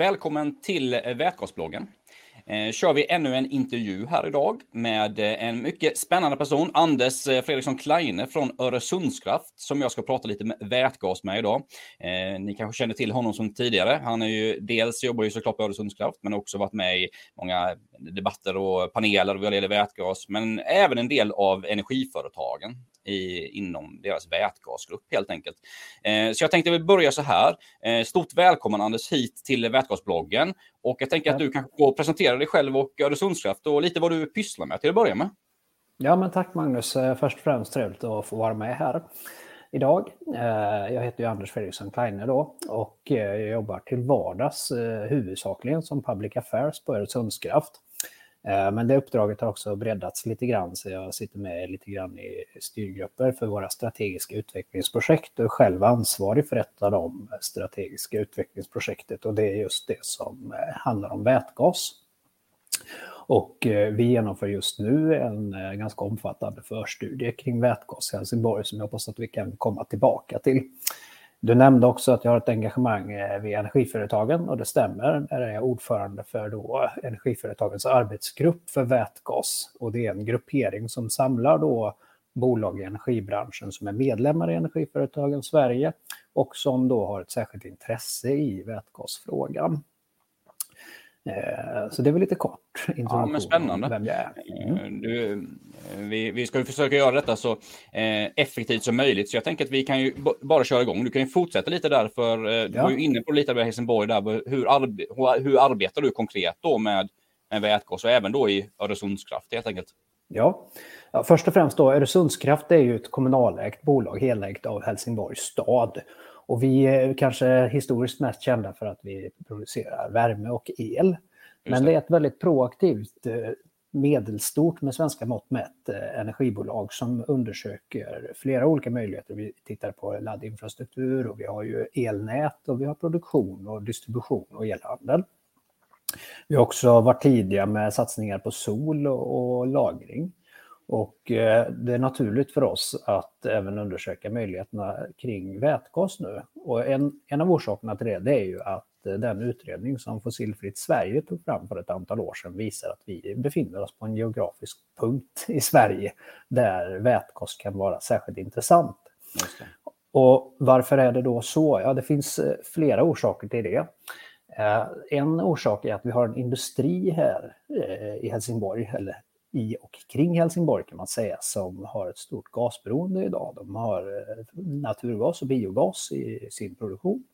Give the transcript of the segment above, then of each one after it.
Välkommen till Vätgasbloggen. Eh, kör vi ännu en intervju här idag med eh, en mycket spännande person, Anders eh, Fredriksson Kleine från Öresundskraft, som jag ska prata lite med vätgas med idag. Eh, ni kanske känner till honom som tidigare. Han är ju dels jobbar ju såklart på Öresundskraft, men också varit med i många debatter och paneler vad gäller vätgas, men även en del av energiföretagen i, inom deras vätgasgrupp helt enkelt. Eh, så jag tänkte väl börja så här. Eh, stort välkommen Anders hit till Vätgasbloggen. Och jag tänker att du kanske får presentera dig själv och Öresundskraft och lite vad du pysslar med till att börja med. Ja, men tack Magnus. Eh, först och främst trevligt att få vara med här idag. Eh, jag heter ju Anders Fredriksson Kleine då och eh, jag jobbar till vardags huvudsakligen som public affairs på Öresundskraft. Eh, men det uppdraget har också breddats lite grann, så jag sitter med lite grann i styrgrupper för våra strategiska utvecklingsprojekt och är själv ansvarig för ett av de strategiska utvecklingsprojektet och det är just det som eh, handlar om vätgas. Och eh, vi genomför just nu en ganska omfattande förstudie kring vätgas i Helsingborg som jag hoppas att vi kan komma tillbaka till. Du nämnde också att jag har ett engagemang eh, vid energiföretagen och det stämmer. Där är jag ordförande för då energiföretagens arbetsgrupp för vätgas och det är en gruppering som samlar då bolag i energibranschen som är medlemmar i Energiföretagen Sverige och som då har ett särskilt intresse i vätgasfrågan. Eh, så det är väl lite kort introduktion ja, men spännande. vem jag är. Mm. Eh, du, vi, vi ska ju försöka göra detta så eh, effektivt som möjligt, så jag tänker att vi kan ju bara köra igång. Du kan ju fortsätta lite där, för du ja. var ju inne på lite av Helsingborg där. Hur, arbe hur arbetar du konkret då med, med vätgas och även då i Öresundskraft helt enkelt? Ja. ja, först och främst då Öresundskraft är ju ett kommunalägt bolag helägt av Helsingborgs stad. Och vi är kanske historiskt mest kända för att vi producerar värme och el. Men det är ett väldigt proaktivt eh, medelstort med svenska mått mätt eh, energibolag som undersöker flera olika möjligheter. Vi tittar på laddinfrastruktur och vi har ju elnät och vi har produktion och distribution och elhandel. Vi har också varit tidiga med satsningar på sol och, lagring. Och eh, det är naturligt för oss att även undersöka möjligheterna kring vätgas nu. Och en, en av orsakerna till det, det är ju att den utredning som Fossilfritt Sverige tog fram för ett antal år sedan visar att vi befinner oss på en geografisk punkt i Sverige där vätgas kan vara särskilt intressant. Och varför är det då så? Ja, det finns eh, flera orsaker till det. Eh, en orsak är att vi har en industri här i Helsingborg, eller i och kring Helsingborg kan man säga, som har ett stort gasberoende idag. De har naturgas och biogas i sin produktion.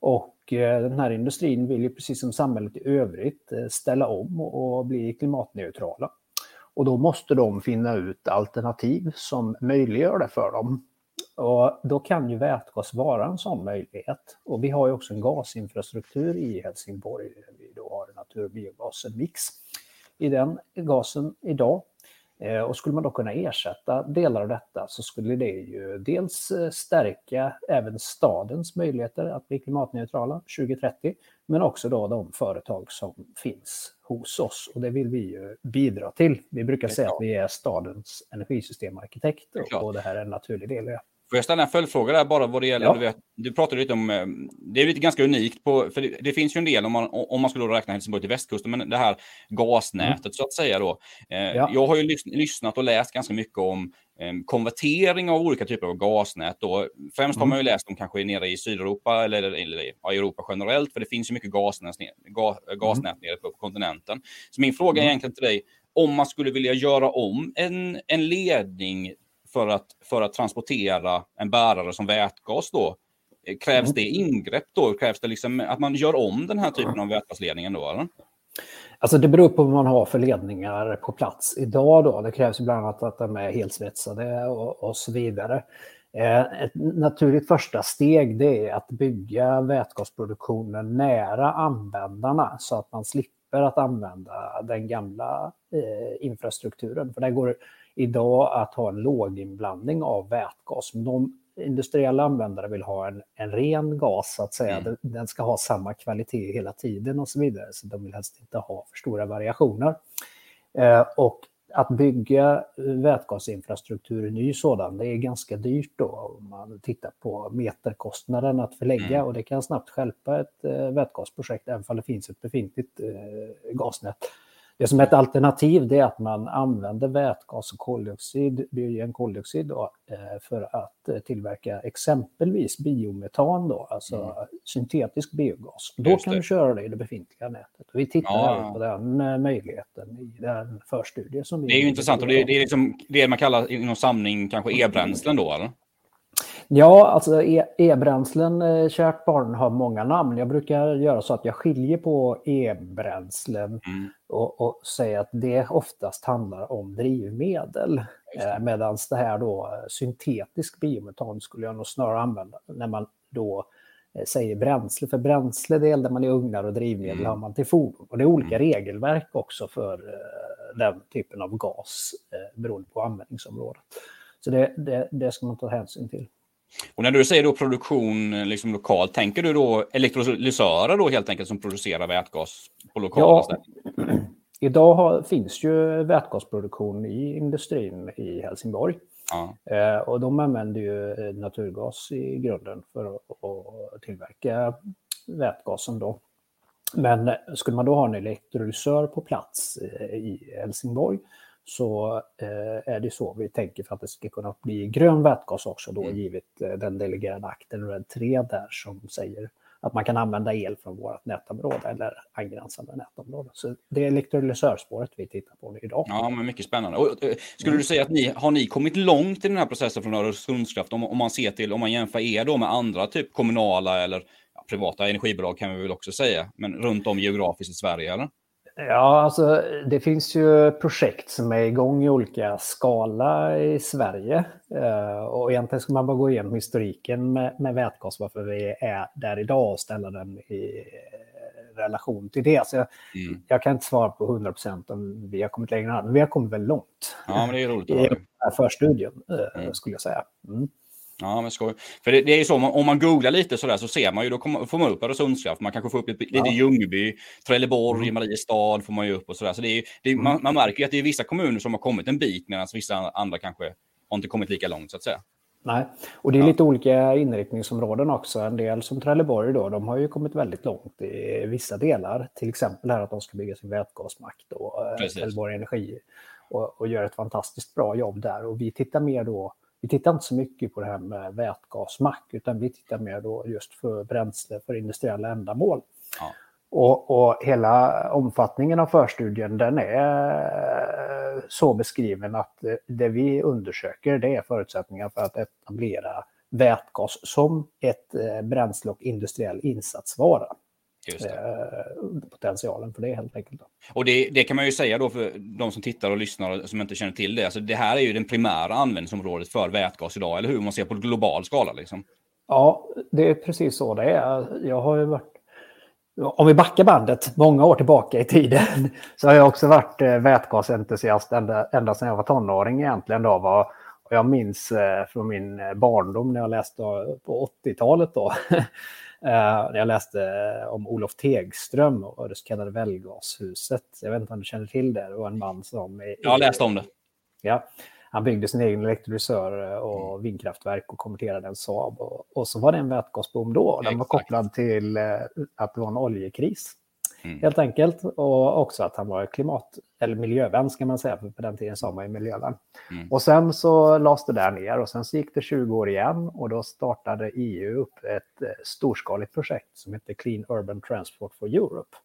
Och eh, Eh, den här industrin vill ju precis som samhället i övrigt eh, ställa om och bli klimatneutrala. Och då måste de finna ut alternativ som möjliggör det för dem. Och då kan ju vätgas vara en sån möjlighet. Och vi har ju också en gasinfrastruktur i Helsingborg. Vi då har natur och biogas, mix i den gasen idag. Eh, och skulle man då kunna ersätta delar av detta så skulle det ju dels eh, stärka även stadens möjligheter att bli klimatneutrala 2030, men också då de företag som finns hos oss. Och det vill vi ju bidra till. Vi brukar säga att vi är stadens energisystemarkitekt och det här är en naturlig del i det. Får jag ställa en följdfråga där bara vad det gäller, ja. du, vet, du pratade lite om, eh, det är lite ganska unikt, på, för det, det, finns ju en del om man, om man skulle räkna Helsingborg till västkusten, men det här gasnätet mm. så att säga då. Eh, ja. Jag har ju lys, lyssnat och läst ganska mycket om eh, konvertering av olika typer av gasnät. Då. Främst mm. har man ju läst om kanske nere i Sydeuropa eller, eller i Europa generellt, för det finns ju mycket gasnät, gas, gasnät mm. nere på, på kontinenten. Så min fråga är mm. egentligen till dig, om man skulle vilja göra om en, en ledning för att, för att transportera en bärare som vätgas då? Krävs mm. det ingrepp då? Krävs det liksom att man gör om den här typen av vätgasledningen då? Eller? Alltså det beror på vad man har för ledningar på plats idag. Då. Det krävs bland annat att de är helsvetsade och, och så vidare. Eh, ett naturligt första steg det är att bygga vätgasproduktionen nära användarna så att man slipper att använda den gamla eh, infrastrukturen. För det går idag att ha en låginblandning av vätgas. Men de industriella användare vill ha en, en ren gas, så att säga. Mm. Den ska ha samma kvalitet hela tiden och så vidare. Så de vill helst inte ha för stora variationer. Eh, och att bygga vätgasinfrastruktur, ny sådan, det är ganska dyrt då om man tittar på meterkostnaden att förlägga mm. och det kan snabbt skälpa ett eh, vätgasprojekt även om det finns ett befintligt eh, gasnät. Det som är ett alternativ det är att man använder vätgas och koldioxid, biogen koldioxid då, eh, för att eh, tillverka exempelvis biometan, då, alltså mm. syntetisk biogas. Då kan du köra det i det befintliga nätet. vi tittar ja. på den eh, möjligheten i den förstudie som vi... Det är ju intressant och det, det är liksom det man kallar inom samling kanske e-bränslen då, eller? Ja, alltså e- e-bränslen, e kärt barn, har många namn. Jag brukar göra så att jag skiljer på e-bränslen mm. och, och säger att det oftast handlar om drivmedel. Eh, Medan det här då, syntetisk biometan skulle jag nog snarare använda när man då eh, säger bränsle. För bränsle det eldar man i ugnar och drivmedel mm. har man till fordon. Och det är olika mm. regelverk också för eh, den typen av gas eh, beroende på användningsområdet. Så det, det, det ska man ta hänsyn till. Och när du säger då produktion eh, liksom lokalt, tänker du då elektrolysörer då helt enkelt som producerar vätgas på lokala ja, ställen? Idag har, finns ju vätgasproduktion i industrin i Helsingborg. Ja. Eh, och de använder ju eh, naturgas i grunden för att, att tillverka vätgasen då. Men skulle man då ha en elektrolysör på plats eh, i Helsingborg så eh, är det så vi tänker för att det ska kunna bli grön vätgas också då mm. givet eh, den delegerade akten RED 3 där som säger att man kan använda el från vårt nätområde eller angränsande nätområde. Så det är elektrolysörspåret vi tittar på idag. Ja, men mycket spännande. Och, eh, skulle mm. du säga att ni har ni kommit långt i den här processen från Öresundskraft om, om man ser till om man jämför er då med andra typ kommunala eller ja, privata energibolag kan vi väl också säga, men runt om geografiskt i Sverige eller? Ja, alltså det finns ju projekt som är igång i olika skala i Sverige. Uh, och egentligen ska man bara gå igenom historiken med, med vätgas, varför vi är där idag och ställa den i relation till det. Så jag, mm. jag kan inte svara på 100 procent om vi har kommit längre, men vi har kommit väldigt långt. Ja, men det är roligt. I den här förstudien, uh, mm. skulle jag säga. Mm. Ja, men skoj. För det, det är ju så, om man googlar lite så där så ser man ju, då kommer, får man upp Öresundskraft. Man kanske får upp lite, ja. lite Ljungby, Trelleborg, mm. Mariestad får man ju upp och så där. Så det är, det är, mm. man, man, märker ju att det är vissa kommuner som har kommit en bit medan vissa andra kanske har inte kommit lika långt så att säga. Nej, och det är ja. lite olika inriktningsområden också. En del som Trelleborg då, de har ju kommit väldigt långt i vissa delar. Till exempel här att de ska bygga sin vätgasmack då, eh, Trelleborg Energi och, och gör ett fantastiskt bra jobb där. Och vi tittar mer då vi tittar inte så mycket på det här med vätgasmack, utan vi tittar mer då just för bränsle för industriella ändamål. Ja. Och, och, hela omfattningen av förstudien den är så beskriven att det vi undersöker det är förutsättningar för att etablera vätgas som ett eh, bränsle och industriell insatsvara. Eh, potentialen för det helt enkelt. Och det, det, kan man ju säga då för de som tittar och lyssnar och som inte känner till det. Alltså det här är ju den primära användningsområdet för vätgas idag, eller hur? Man ser på global skala liksom. Ja, det är precis så det är. Jag har ju varit om vi backar bandet många år tillbaka i tiden så har jag också varit eh, vätgasentusiast ända, ända sedan jag var tonåring egentligen. Då var, jag minns eh, från min barndom när jag läste på 80-talet då Uh, jag läste om Olof Tegström och det så kallade Vällgashuset. Jag vet inte om du känner till det. Det var en man som... I, jag har läst om det. Ja, han byggde sin egen elektrolysör eh, och mm. vindkraftverk och konverterade en Saab. Och, och, så var det en vätgasboom då. Den var kopplad till att det var en oljekris. Mm. Helt enkelt. Och också att han var klimat eller miljövän ska man säga, för på den tiden sa man ju miljövän. Mm. Och sen så lades det där ner och sen så gick det 20 år igen och då startade EU upp ett eh, storskaligt projekt som heter Clean Urban Transport for Europe.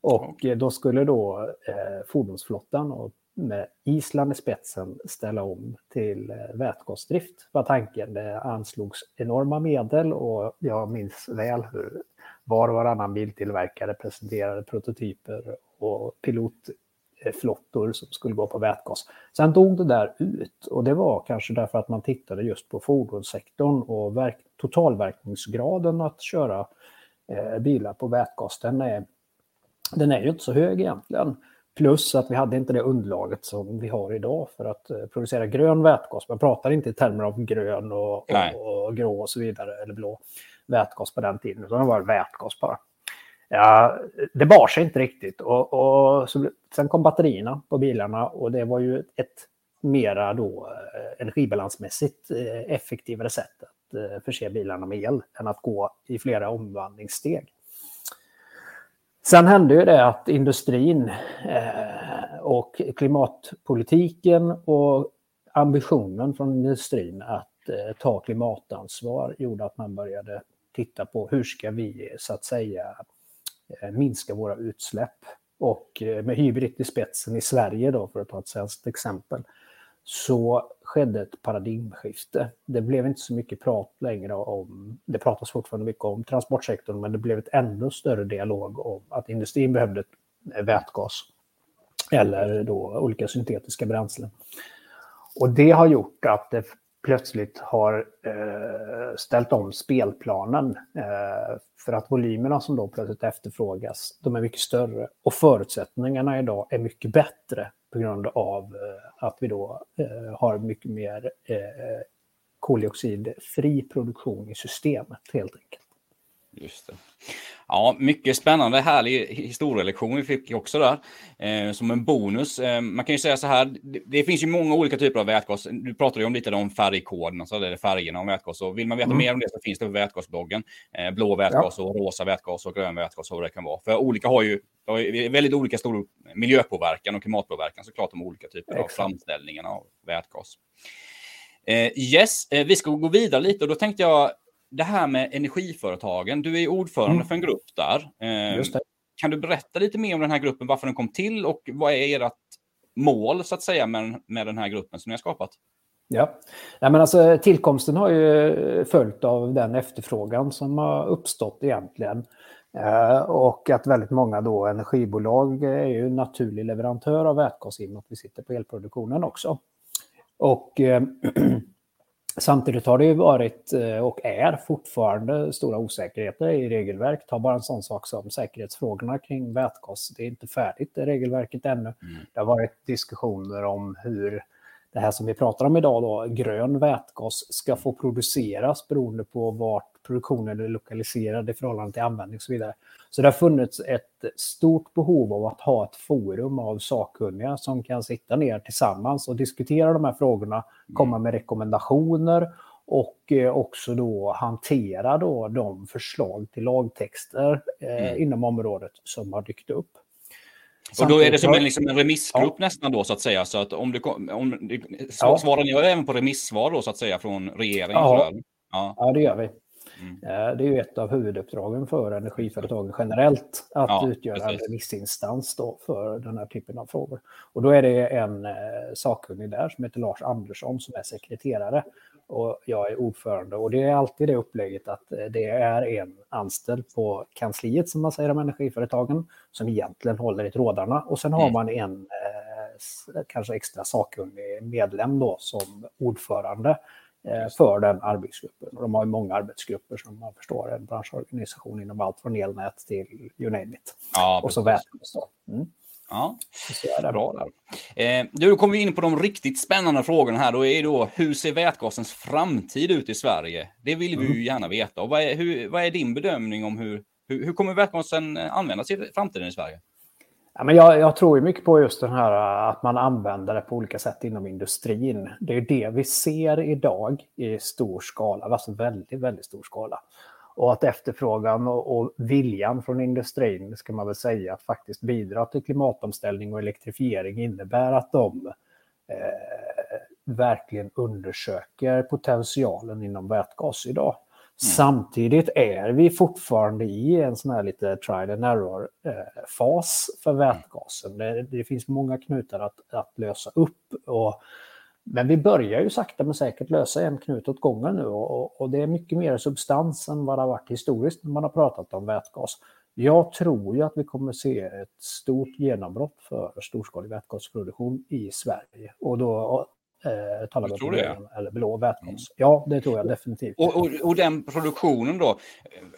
Och då skulle då eh, fordonsflottan och med Island i spetsen ställa om till eh, vätgasdrift var tanken. Det anslogs enorma medel och jag minns väl hur var och varannan biltillverkare presenterade prototyper och pilotflottor som skulle gå på vätgas. Sen dog det där ut och det var kanske därför att man tittade just på fordonssektorn och verk, totalverkningsgraden att köra eh, bilar på vätgas, den är, den är ju inte så hög egentligen. Plus att vi hade inte det underlaget som vi har idag för att eh, producera grön vätgas. Man pratar inte i termer av grön och, och, och grå och så vidare, eller blå vätgas på den tiden, utan det var vätgas bara. Ja, det bar sig inte riktigt. Och, och så, sen kom batterierna på bilarna och det var ju ett mera då eh, energibalansmässigt eh, effektivare sätt att eh, förse bilarna med el än att gå i flera omvandlingssteg. Sen hände ju det att industrin och klimatpolitiken och ambitionen från industrin att ta klimatansvar gjorde att man började titta på hur ska vi så att säga eh, minska våra utsläpp. Och eh, med Hybrid i spetsen i Sverige då, för att ta ett svenskt exempel, så skedde ett paradigmskifte. Det blev inte så mycket prat längre om, det pratas fortfarande mycket om transportsektorn, men det blev ett ännu större dialog om att industrin behövde eh, vätgas eller då olika syntetiska bränslen. Och det har gjort att det plötsligt har eh, ställt om spelplanen. Eh, för att volymerna som då plötsligt efterfrågas, de är mycket större och förutsättningarna idag är mycket bättre på grund av eh, att vi då eh, har mycket mer eh, eh koldioxidfri produktion i systemet helt enkelt. Just det. Ja, mycket spännande, härlig historielektion vi fick också där. Eh, som en bonus. Eh, man kan ju säga så här, det, det, finns ju många olika typer av vätgas. Du pratade ju om lite om färgkoden, alltså det är färgerna om vätgas. Och vill man veta mm. mer om det så finns det på vätgasbloggen. Eh, blå vätgas ja. och rosa vätgas och grön vätgas och vad det kan vara. För olika har ju har väldigt olika stor miljöpåverkan och klimatpåverkan såklart de olika typerna av framställningarna av vätgas. Eh, yes, eh, vi ska gå vidare lite och då tänkte jag det här med energiföretagen. Du är ordförande mm. för en grupp där. Eh, kan du berätta lite mer om den här gruppen, varför den kom till och vad är ert mål så att säga med, med den här gruppen som ni har skapat? Ja, Nej, men alltså, tillkomsten har ju följt av den efterfrågan som har uppstått egentligen. Eh, och att väldigt många då energibolag är ju naturlig leverantör av vätgas i och med att vi sitter på elproduktionen också. Och eh, Samtidigt har det ju varit eh, och är fortfarande stora osäkerheter i regelverk. Ta bara en sån sak som säkerhetsfrågorna kring vätgas. Det är inte färdigt det regelverket ännu. Mm. Det har varit diskussioner om hur det här som vi pratar om idag, då, grön vätgas, ska få produceras beroende på vart produktionen är lokaliserad i förhållande till användning och så vidare. Så det har funnits ett stort behov av att ha ett forum av sakkunniga som kan sitta ner tillsammans och diskutera de här frågorna, mm. komma med rekommendationer och eh, också då hantera då de förslag till lagtexter eh, mm. inom området som har dykt upp. Och då är det som en, liksom en remissgrupp ja. nästan då så att säga. Så att om du, om du svarar ni även på remissvar då så att säga från regeringen? Ja, ja. ja det gör vi. Mm. Eh, det är ju ett av huvuduppdragen för energiföretagen generellt, att ja, utgöra precis. en remissinstans för den här typen av frågor. Och då är det en eh, sakkunnig där som heter Lars Andersson som är sekreterare och jag är ordförande. Och det är alltid det upplägget att eh, det är en anställd på kansliet som man säger om energiföretagen som egentligen håller i trådarna och sen har mm. man en kanske extra sakkunnig medlem då som ordförande för den arbetsgruppen. de har ju många arbetsgrupper som man förstår, en branschorganisation inom allt från elnät till you name it. Ja, och så vätgas. Mm. Ja, det bra där. Eh, då kommer vi in på de riktigt spännande frågorna här. Då är då, hur ser vätgasens framtid ut i Sverige? Det vill vi ju mm. gärna veta. Och vad, är, hur, vad är din bedömning om hur, hur, hur kommer vätgasen användas i framtiden i Sverige? Ja, men jag, jag, tror mycket på just den här äh, att man använder det på olika sätt inom industrin. Det är det vi ser idag i stor skala, alltså väldigt, väldigt stor skala. Och att efterfrågan och, och viljan från industrin, ska man väl säga, att faktiskt bidra till klimatomställning och elektrifiering innebär att de eh, verkligen undersöker potentialen inom vätgas idag. Samtidigt är vi fortfarande i en sån här lite trial and error-fas eh, för vätgasen. Det, det, finns många knutar att, att lösa upp. Och, men vi börjar ju sakta men säkert lösa en knut åt gången nu och, och, det är mycket mer substans än vad det har varit historiskt när man har pratat om vätgas. Jag tror ju att vi kommer se ett stort genombrott för storskalig vätgasproduktion i Sverige. Och då eh, talar vi om det, eller blå vätgas. Mm. Ja, det tror jag definitivt. Och, och, och, den produktionen då,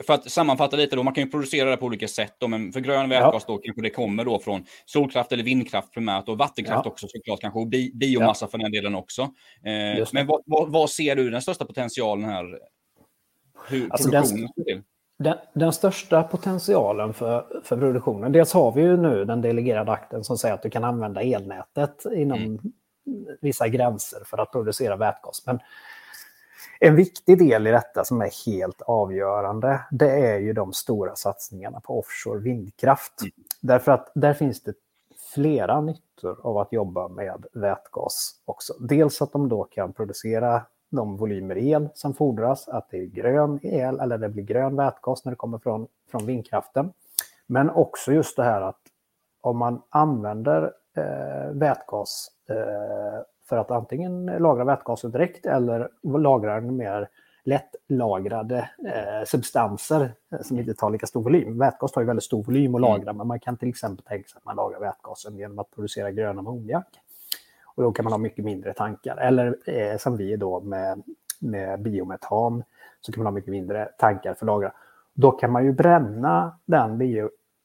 för att sammanfatta lite då, man kan ju producera det på olika sätt då, men för grön vätgas ja. då kanske det kommer då från solkraft eller vindkraft primärt och vattenkraft ja. också såklart kanske och bi biomassa ja. för den delen också. Eh, men vad, vad, vad, ser du den största potentialen här? Hur alltså produktionen den, till? Den, den, största potentialen för, för produktionen, dels har vi ju nu den delegerade akten som säger att du kan använda elnätet inom mm. Vissa gränser för att producera vätgas. Men en viktig del i detta som är helt avgörande, det är ju de stora satsningarna på offshore vindkraft. Mm. Därför att där finns det flera nyttor av att jobba med vätgas också. Dels att de då kan producera de volymer el som fordras, att det är grön el eller det blir grön vätgas när det kommer från, från vindkraften. Men också just det här att om man använder vätgas eh, för att antingen lagra vätgasen direkt eller lagra den mer lättlagrade eh, substanser eh, som inte tar lika stor volym. Vätgas tar ju väldigt stor volym att mm. lagra, mm. men man kan till exempel tänka sig att man lagrar vätgasen genom att producera grön ammoniak. Och då kan man ha mycket mindre tankar. Eller eh, som vi då med, med biometan så kan man ha mycket mindre tankar för att lagra. Då kan man ju bränna den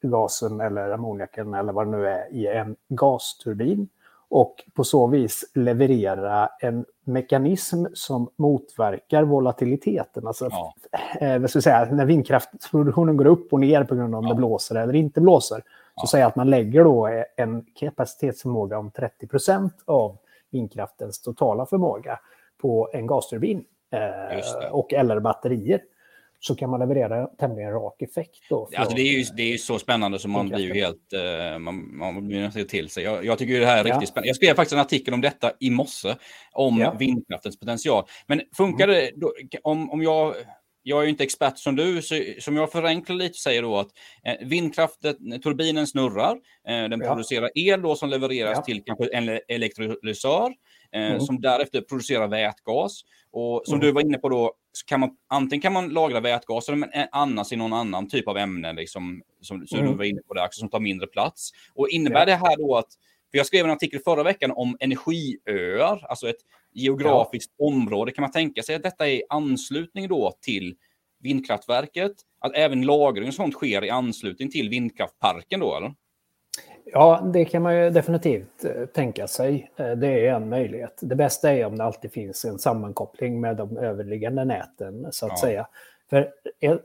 biogasen eller ammoniaken eller vad det nu är i en gasturbin och på så vis leverera en mekanism som motverkar volatiliteten. Alltså, ja. eh, vad ska säga, när vindkraftsproduktionen går upp och ner på grund av om ja. det blåser eller inte blåser, så ja. säger att man lägger då en kapacitetsförmåga om 30 procent av vindkraftens totala förmåga på en gasturbin eh, och eller batterier så kan man leverera tämligen rak effekt. Då alltså det, är ju, det är så spännande som man blir ju helt... Uh, man, man blir nästan till sig. Jag, jag tycker det här är riktigt ja. spännande. Jag skrev faktiskt en artikel om detta i morse, om ja. vindkraftens potential. Men funkar mm. det då, om, om jag... Jag är ju inte expert som du, så som jag förenklar lite säger då att eh, vindkraften, turbinen snurrar, eh, den ja. producerar el då som levereras till kanske en elektrolysör Eh, mm. som därefter producerar vätgas. Och som mm. du var inne på då, så kan man, antingen kan man lagra vätgas eller annars i någon annan typ av ämne, liksom, som, som mm. du var inne på där, som tar mindre plats. Och innebär ja. det här då att, för jag skrev en artikel förra veckan om energiöar, alltså ett geografiskt ja. område. Kan man tänka sig att detta är i anslutning då till vindkraftverket? Att även lagring och sånt sker i anslutning till vindkraftparken då, eller? Ja, det kan man ju definitivt eh, tänka sig. Eh, det är en möjlighet. Det bästa är om det alltid finns en sammankoppling med de överliggande näten, så att ja. säga. För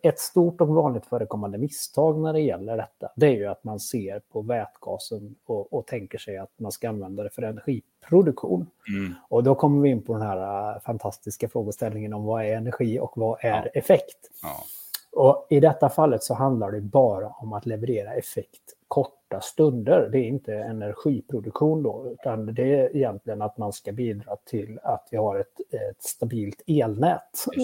ett stort och vanligt förekommande misstag när det gäller detta, det är ju att man ser på vätgasen och, och tänker sig att man ska använda det för energiproduktion. Mm. Och då kommer vi in på den här eh, fantastiska frågeställningen om vad är energi och vad är ja. effekt? Ja. Och I detta fallet så handlar det bara om att leverera effekt korta stunder. Det är inte energiproduktion då, utan det är egentligen att man ska bidra till att vi har ett, ett stabilt elnät.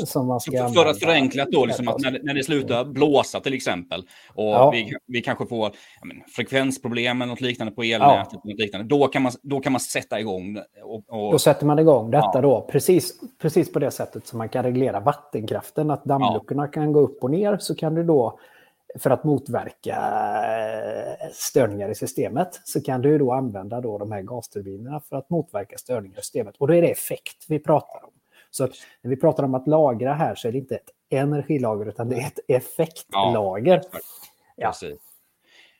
Som man ska för, för att förenkla då, liksom att när, när det slutar blåsa till exempel och ja. vi, vi kanske får men, frekvensproblem eller något liknande på elnätet, ja. liknande, då, kan man, då kan man sätta igång. Och, och... Då sätter man igång detta ja. då, precis, precis på det sättet som man kan reglera vattenkraften, att dammluckorna kan gå upp och ner, så kan du då för att motverka eh, störningar i systemet så kan du då använda då de här gasturbinerna för att motverka störningar i systemet. Och då är det effekt vi pratar om. Så när vi pratar om att lagra här så är det inte ett energilager utan det är ett effektlager. Ja, ja.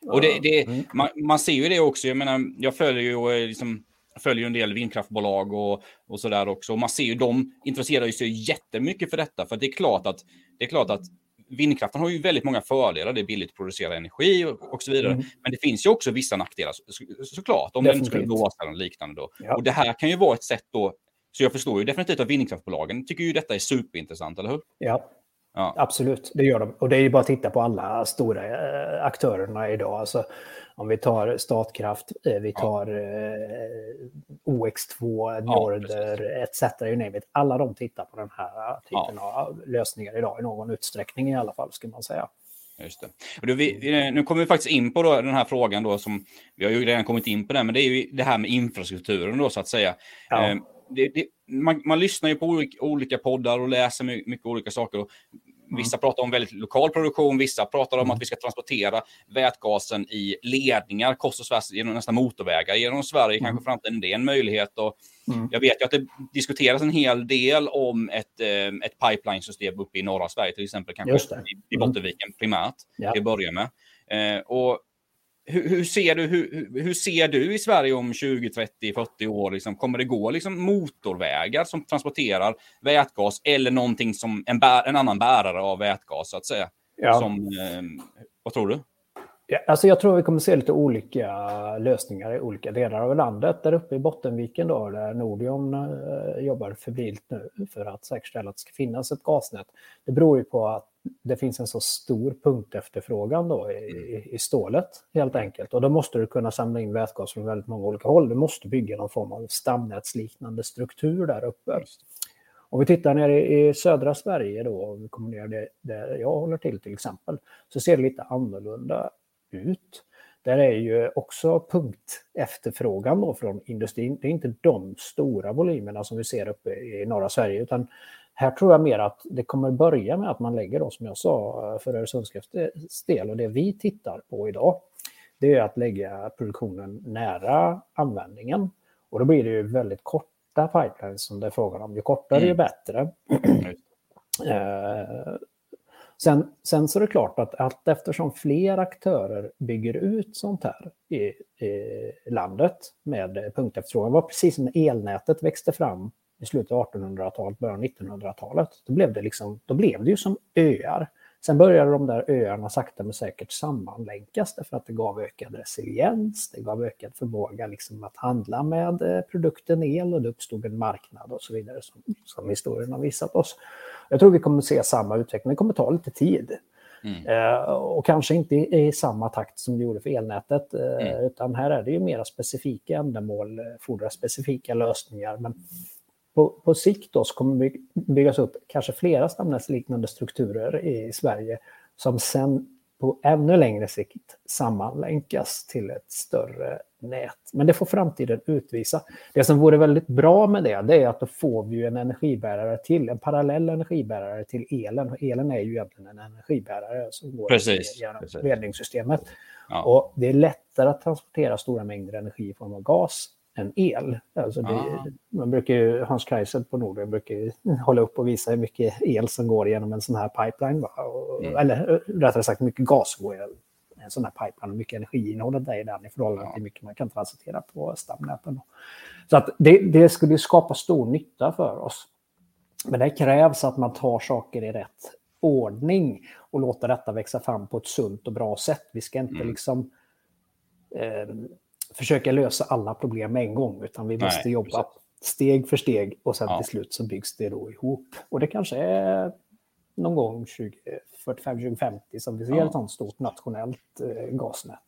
Och det, det, mm. man, man, ser ju det också. Jag menar, jag följer ju eh, liksom, följer en del vindkraftbolag och, och så där också. Och man ser ju de intresserar sig jättemycket för detta. För det är klart att, det är klart att vindkraften har ju väldigt många fördelar. Det är billigt att producera energi och, och så vidare. Mm. Men det finns ju också vissa nackdelar så, såklart. Om Definitivt. den skulle blåsa eller liknande då. Ja. Och det här kan ju vara ett sätt då. Så jag förstår ju definitivt att vindkraftbolagen tycker ju detta är superintressant, eller hur? Ja, Ja. Absolut, det gör de. Och det är ju bara att titta på alla stora eh, aktörerna idag. Alltså, om vi tar Statkraft, eh, vi tar eh, OX2, Norder ja, etc. Alla de tittar på den här typen ja. av lösningar idag i någon utsträckning i alla fall, skulle man säga. Just då vi, nu kommer vi faktiskt in på den här frågan då som vi har ju redan kommit in på det, men det är ju det här med infrastrukturen då så att säga. Ja. Det, det, man, man, lyssnar ju på olika, olika poddar och läser mycket, mycket olika saker. Och Vissa mm. pratar om väldigt lokal produktion, vissa pratar om mm. att vi ska transportera vätgasen i ledningar kors och tvärs genom nästan motorvägar genom Sverige, mm. kanske framtiden. Det är en möjlighet. Och mm. Jag vet ju att det diskuteras en hel del om ett, eh, ett pipeline-system uppe i norra Sverige, till exempel, kanske i, i mm. Bottenviken primärt, ja. till att börja med. Eh, och hur, hur, ser du, hur, hur, ser du i Sverige om 20, 30, 40 år? Liksom, kommer det gå liksom, motorvägar som transporterar vätgas eller någonting som en, bär, en annan bärare av vätgas? så att säga? Ja. Som, eh, vad tror du? Ja, alltså jag tror vi kommer se lite olika lösningar i olika delar av landet. Där uppe i Bottenviken då, där Nordion eh, jobbar febrilt nu för att säkerställa att det ska finnas ett gasnät. Det beror ju på att det finns en så stor punktefterfrågan då i, i stålet helt enkelt. Och då måste du kunna samla in vätgas från väldigt många olika håll. Du måste bygga någon form av stamnätsliknande struktur där uppe. Om vi tittar ner i, södra Sverige då, om vi kommer ner där jag håller till till exempel, så ser det lite annorlunda ut. Där är ju också punktefterfrågan då från industrin. Det är inte de stora volymerna som vi ser uppe i norra Sverige, utan här tror jag mer att det kommer börja med att man lägger, då, som jag sa, för Öresundskraftens del och det vi tittar på idag, det är att lägga produktionen nära användningen. Och då blir det ju väldigt korta pipelines som det är frågan om. Ju kortare, mm. ju bättre. eh, Sen, sen så är det klart att allt eftersom fler aktörer bygger ut sånt här i, i landet med punktefterfrågan, var precis som elnätet växte fram i slutet av 1800-talet, början av 1900-talet, då blev, det liksom, då blev det ju som öar. Sen började de där öarna sakta men säkert sammanlänkas därför att det gav ökad resiliens, det gav ökad förmåga liksom att handla med eh, produkten el och det uppstod en marknad och så vidare som, som historien har visat oss. Jag tror vi kommer att se samma utveckling, det kommer ta lite tid. Mm. Eh, och kanske inte i, i, samma takt som det gjorde för elnätet, eh, mm. utan här är det ju mera specifika ändamål, eh, fordrar specifika lösningar. Men på, på sikt då så kommer det byggas upp kanske flera stamnätsliknande strukturer i Sverige som sen på ännu längre sikt sammanlänkas till ett större nät. Men det får framtiden utvisa. Det som vore väldigt bra med det, det är att då får vi en energibärare till, en parallell energibärare till elen. Och elen är ju egentligen en energibärare som går precis, genom ledningssystemet. Ja. Och det är lättare att transportera stora mängder energi i form av gas än el. Alltså det, ah. man brukar ju, Hans Kreisel på Norden brukar hålla upp och visa hur mycket el som går genom en sån här pipeline. Och, mm. Eller rättare sagt hur mycket gas går i en sån här pipeline. Hur mycket energiinnehållet är i den i förhållande ja. till hur mycket man kan transportera på stamnäten. Så att det, det skulle skapa stor nytta för oss. Men det krävs att man tar saker i rätt ordning och låter detta växa fram på ett sunt och bra sätt. Vi ska inte mm. liksom eh, försöka lösa alla problem med en gång, utan vi måste Nej, jobba precis. steg för steg och sen ja. till slut så byggs det då ihop. Och det kanske är någon gång 2045-2050 som vi ser ja. ett sånt stort nationellt eh, gasnät.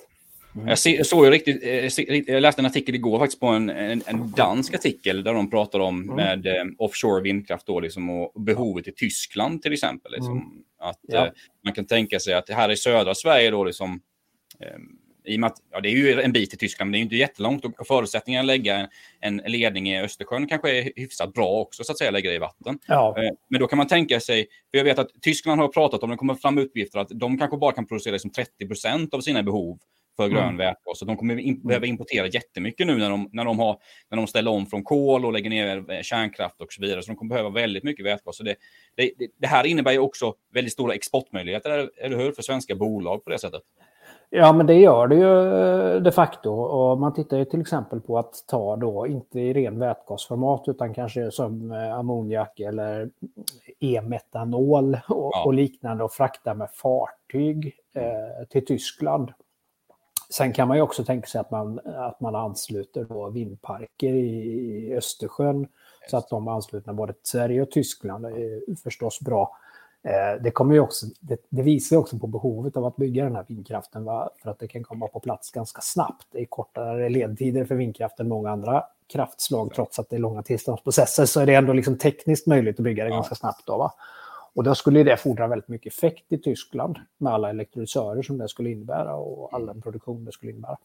Mm. Jag, ser, såg ju riktigt, eh, jag läste en artikel igår faktiskt på en, en, en dansk artikel där de pratar om mm. med eh, offshore vindkraft då, liksom, och behovet i Tyskland till exempel. Liksom, mm. Att ja. eh, man kan tänka sig att här i södra Sverige då liksom, eh, i och med att, ja, det är ju en bit till Tyskland, men det är inte jättelångt. Och förutsättningen att lägga en, en ledning i Östersjön kanske är hyfsat bra också, så att säga, lägga i vatten. Ja. Eh, men då kan man tänka sig, för jag vet att Tyskland har pratat om, det kommer fram uppgifter, att de kanske bara kan producera liksom 30 procent av sina behov för grön mm. vätgas. Så de kommer in, behöva importera jättemycket nu när de, när, de har, när de ställer om från kol och lägger ner eh, kärnkraft och så vidare. Så de kommer behöva väldigt mycket vätgas. Så det, det, det här innebär ju också väldigt stora exportmöjligheter, eller hur, för svenska bolag på det sättet. Ja, men det gör det ju eh, de facto. Och man tittar ju till exempel på att ta då, inte i ren vätgasformat, utan kanske som eh, ammoniak eller e-metanol och, ja. och, liknande och frakta med fartyg eh, till Tyskland. Sen kan man ju också tänka sig att man, att man ansluter då vindparker i, Östersjön så att de anslutna både till Sverige och Tyskland är förstås bra. Eh, det, kommer ju också, det, det, visar också på behovet av att bygga den här vindkraften, va? för att det kan komma på plats ganska snabbt. Det är kortare ledtider för vindkraft än många andra kraftslag, trots att det är långa tillståndsprocesser, så är det ändå liksom tekniskt möjligt att bygga det ja. ganska snabbt. Då, va? Och då skulle det fordra väldigt mycket effekt i Tyskland med alla elektrolysörer som det skulle innebära och all den produktion det skulle innebära.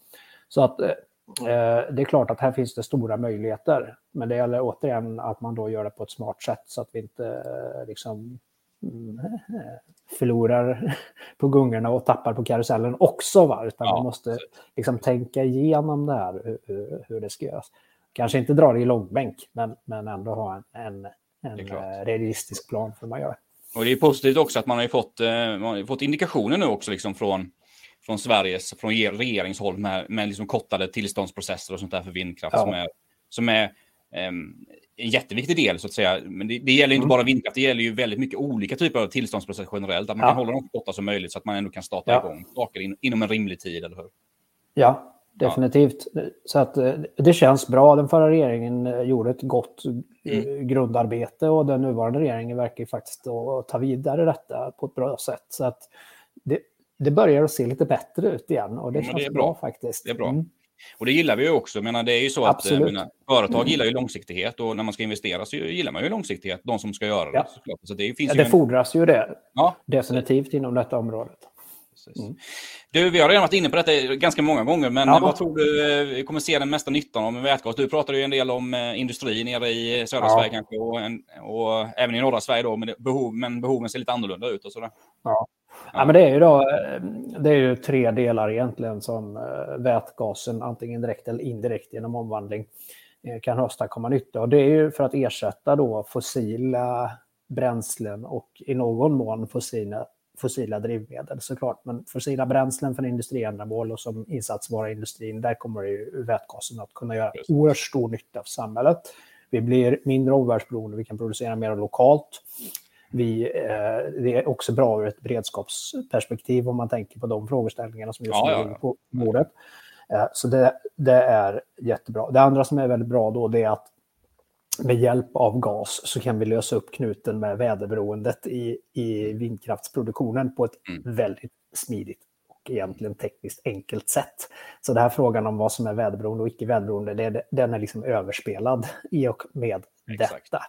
Så att eh, eh, det är klart att här finns det stora möjligheter, men det gäller återigen att man då gör det på ett smart sätt så att vi inte liksom Mm, förlorar på gungorna och tappar på karusellen också. Va? Utan ja, man måste liksom tänka igenom det här, hur, hur, det ska göras. Kanske inte dra det i långbänk, men, men ändå ha en, en, en eh, realistisk plan för hur man gör det. Och det är positivt också att man har fått, eh, man har fått indikationer nu också liksom från, från Sveriges, från regeringshåll med, med liksom kortade tillståndsprocesser och sånt där för vindkraft ja. som är, som är en jätteviktig del så att säga. Men det, det gäller inte mm. bara vindkraft, det gäller ju väldigt mycket olika typer av tillståndsprocesser generellt. Att man ja. kan hålla dem så korta som möjligt så att man ändå kan starta ja. igång saker in, inom en rimlig tid, eller hur? Ja, definitivt. Ja. Så att eh, det känns bra. Den förra regeringen eh, gjorde ett gott eh, mm. grundarbete och den nuvarande regeringen verkar faktiskt ta vidare detta på ett bra sätt. Så att det, det börjar att se lite bättre ut igen och det känns det bra. bra. faktiskt. Det är bra. Mm. Och det gillar vi ju också. Men det är ju så att menar, företag mm. gillar ju långsiktighet och när man ska investera så gillar man ju långsiktighet, de som ska göra det. Ja. Så det finns ja, det en... fordras ju det. Ja. Definitivt inom detta området. Mm. Du, vi har redan varit inne på detta ganska många gånger, men ja. vad tror du vi kommer se den mesta nyttan av med vätgas? Du pratade ju en del om eh, industri nere i södra ja. Sverige kanske och, en, och, även i norra Sverige då, men, behov, men behoven ser lite annorlunda ut och sådär. Ja. Ja, men det är ju då, eh, det är ju tre delar egentligen som eh, vätgasen, antingen direkt eller indirekt genom omvandling, kan åstadkomma nytta. Och det är ju för att ersätta då fossila bränslen och i någon mån fossila, fossila drivmedel såklart. Men fossila bränslen för industriändamål och som insatsvara i industrin, där kommer ju vätgasen att kunna göra oerhört stor nytta för samhället. Vi blir mindre omvärldsberoende, vi kan producera mer lokalt. Vi, eh, det är också bra ur ett beredskapsperspektiv om man tänker på de frågeställningarna som just nu ja, ja. på bordet. Eh, så det, det, är jättebra. Det andra som är väldigt bra då det är att med hjälp av gas så kan vi lösa upp knuten med väderberoendet i, i vindkraftsproduktionen på ett mm. väldigt smidigt och egentligen tekniskt enkelt sätt. Så den här frågan om vad som är väderberoende och icke väderberoende, det, den är liksom överspelad i och med Exakt. detta.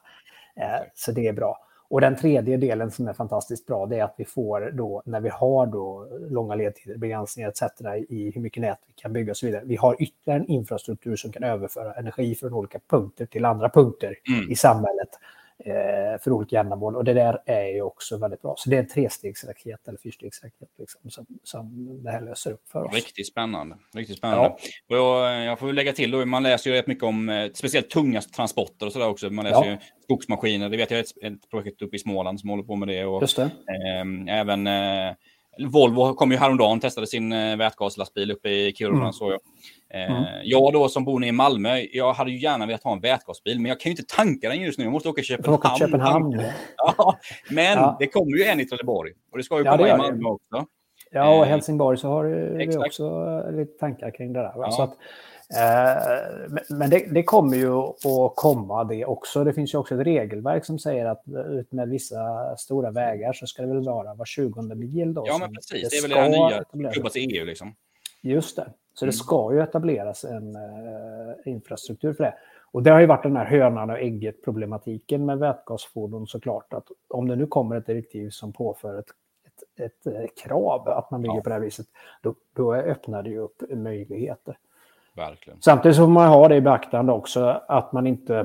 Eh, så det är bra. Och den tredje delen som är fantastiskt bra, det är att vi får då, när vi har då långa ledtider, begränsningar etc. i hur mycket nät vi kan bygga och så vidare. Vi har ytterligare en infrastruktur som kan överföra energi från olika punkter till andra punkter mm. i samhället för olika ändamål. Och det där är ju också väldigt bra. Så det är en trestegsraket eller fyrstegsraket liksom, som, som det här löser upp för oss. Riktigt spännande. Riktigt spännande. Ja. Och jag, jag får lägga till, då, man läser ju rätt mycket om eh, speciellt tunga transporter och sådär också. Man läser ja. ju skogsmaskiner. Det vet jag ett, ett projekt uppe i Småland som håller på med det. Och, det. Eh, även eh, Volvo kom ju häromdagen testade sin eh, vätgaslastbil uppe i Kiruna. Mm. Så jag. Eh, mm. Jag då som bor i Malmö, jag hade ju gärna velat ha en vätgasbil, men jag kan ju inte tanka den just nu. Jag måste åka till Köpenhamn. Åka Köpenhamn. Ja, men ja. det kommer ju en i Trelleborg och det ska ju ja, komma i Malmö också. Ja, och eh, Helsingborg så har du också lite tankar kring det där. Ja. Så att, eh, men det, det, kommer ju att komma det också. Det finns ju också ett regelverk som säger att ut med vissa stora vägar så ska det väl vara var 20 mil. Då, ja, men precis. Det, är väl det här nya klubbas i EU. Liksom. Just det. Så det mm. ska ju etableras en uh, infrastruktur för det. Och det har ju varit den här hönan och ägget problematiken med vätgasfordon såklart. Att om det nu kommer ett direktiv som påför ett, ett, eh, krav att man bygger ja. på det här viset, då, då öppnar det ju upp möjligheter. Verkligen. Samtidigt så får man ha det i beaktande också att man inte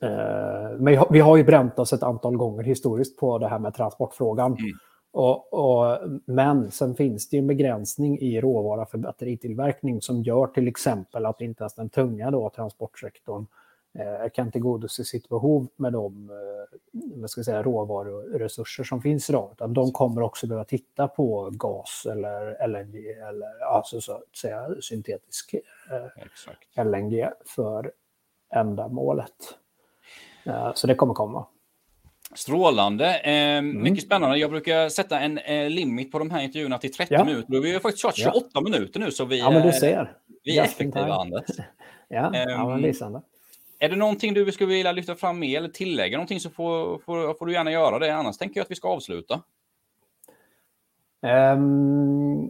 eh, men vi har ju bränt oss ett antal gånger historiskt på det här med transportfrågan. Mm. Och, och, men sen finns det en begränsning i råvara för batteritillverkning som gör till exempel att inte ens den tunga då, transportsektorn kan tillgodose sitt behov med de eh, ska säga, råvaruresurser som finns idag. Utan de kommer också behöva titta på gas eller LNG eller alltså så att säga syntetisk eh, LNG för ändamålet. Eh, så det kommer komma. Strålande. Eh, mm. Mycket spännande. Jag brukar sätta en eh, limit på de här intervjuerna till 30 ja. minuter. Vi har faktiskt kört 28 ja. minuter nu. Så vi, ja, men du ser. Vi är effektiva, Anders. ja, eh, ja men lysande. Är det någonting du skulle vilja lyfta fram mer, eller tillägga någonting så får, får, får du gärna göra det. Annars tänker jag att vi ska avsluta. Um,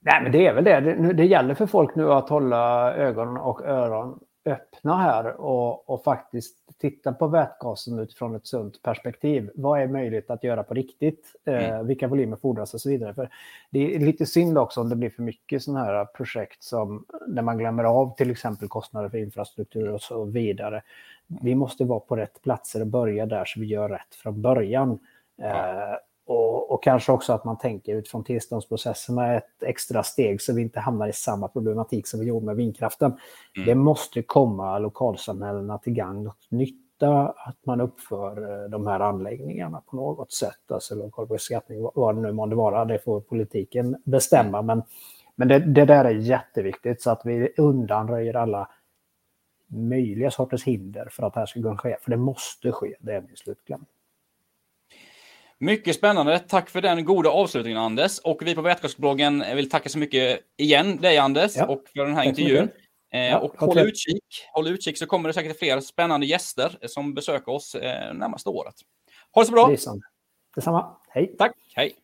nej, men det är väl det. det. Det gäller för folk nu att hålla ögon och öron öppna här och, och, faktiskt titta på vätgasen utifrån ett sunt perspektiv. Vad är möjligt att göra på riktigt? Eh, mm. vilka volymer fordras och så vidare. För det är lite synd också om det blir för mycket sådana här projekt som där man glömmer av till exempel kostnader för infrastruktur och så vidare. Vi måste vara på rätt platser och börja där så vi gör rätt från början. Ja. Eh, och, och, kanske också att man tänker utifrån tillståndsprocesserna ett extra steg så vi inte hamnar i samma problematik som vi gjorde med vindkraften. Mm. Det måste komma lokalsamhällena till gagn och nytta att man uppför eh, de här anläggningarna på något sätt. Alltså lokal beskattning, vad det nu måste vara, det får politiken bestämma. Men, men det, det där är jätteviktigt så att vi undanröjer alla möjliga sorters hinder för att det här ska kunna ske. För det måste ske, det är min slutkläm. Mycket spännande. Tack för den goda avslutningen Anders. Och vi på Vätgasbloggen vill tacka så mycket igen dig Anders ja. och för den här intervjun. Eh, ja, och håll utkik. håll utkik så kommer det säkert fler spännande gäster som besöker oss eh, närmaste året. Ha det så bra! Detsamma. Hej! Tack, hej!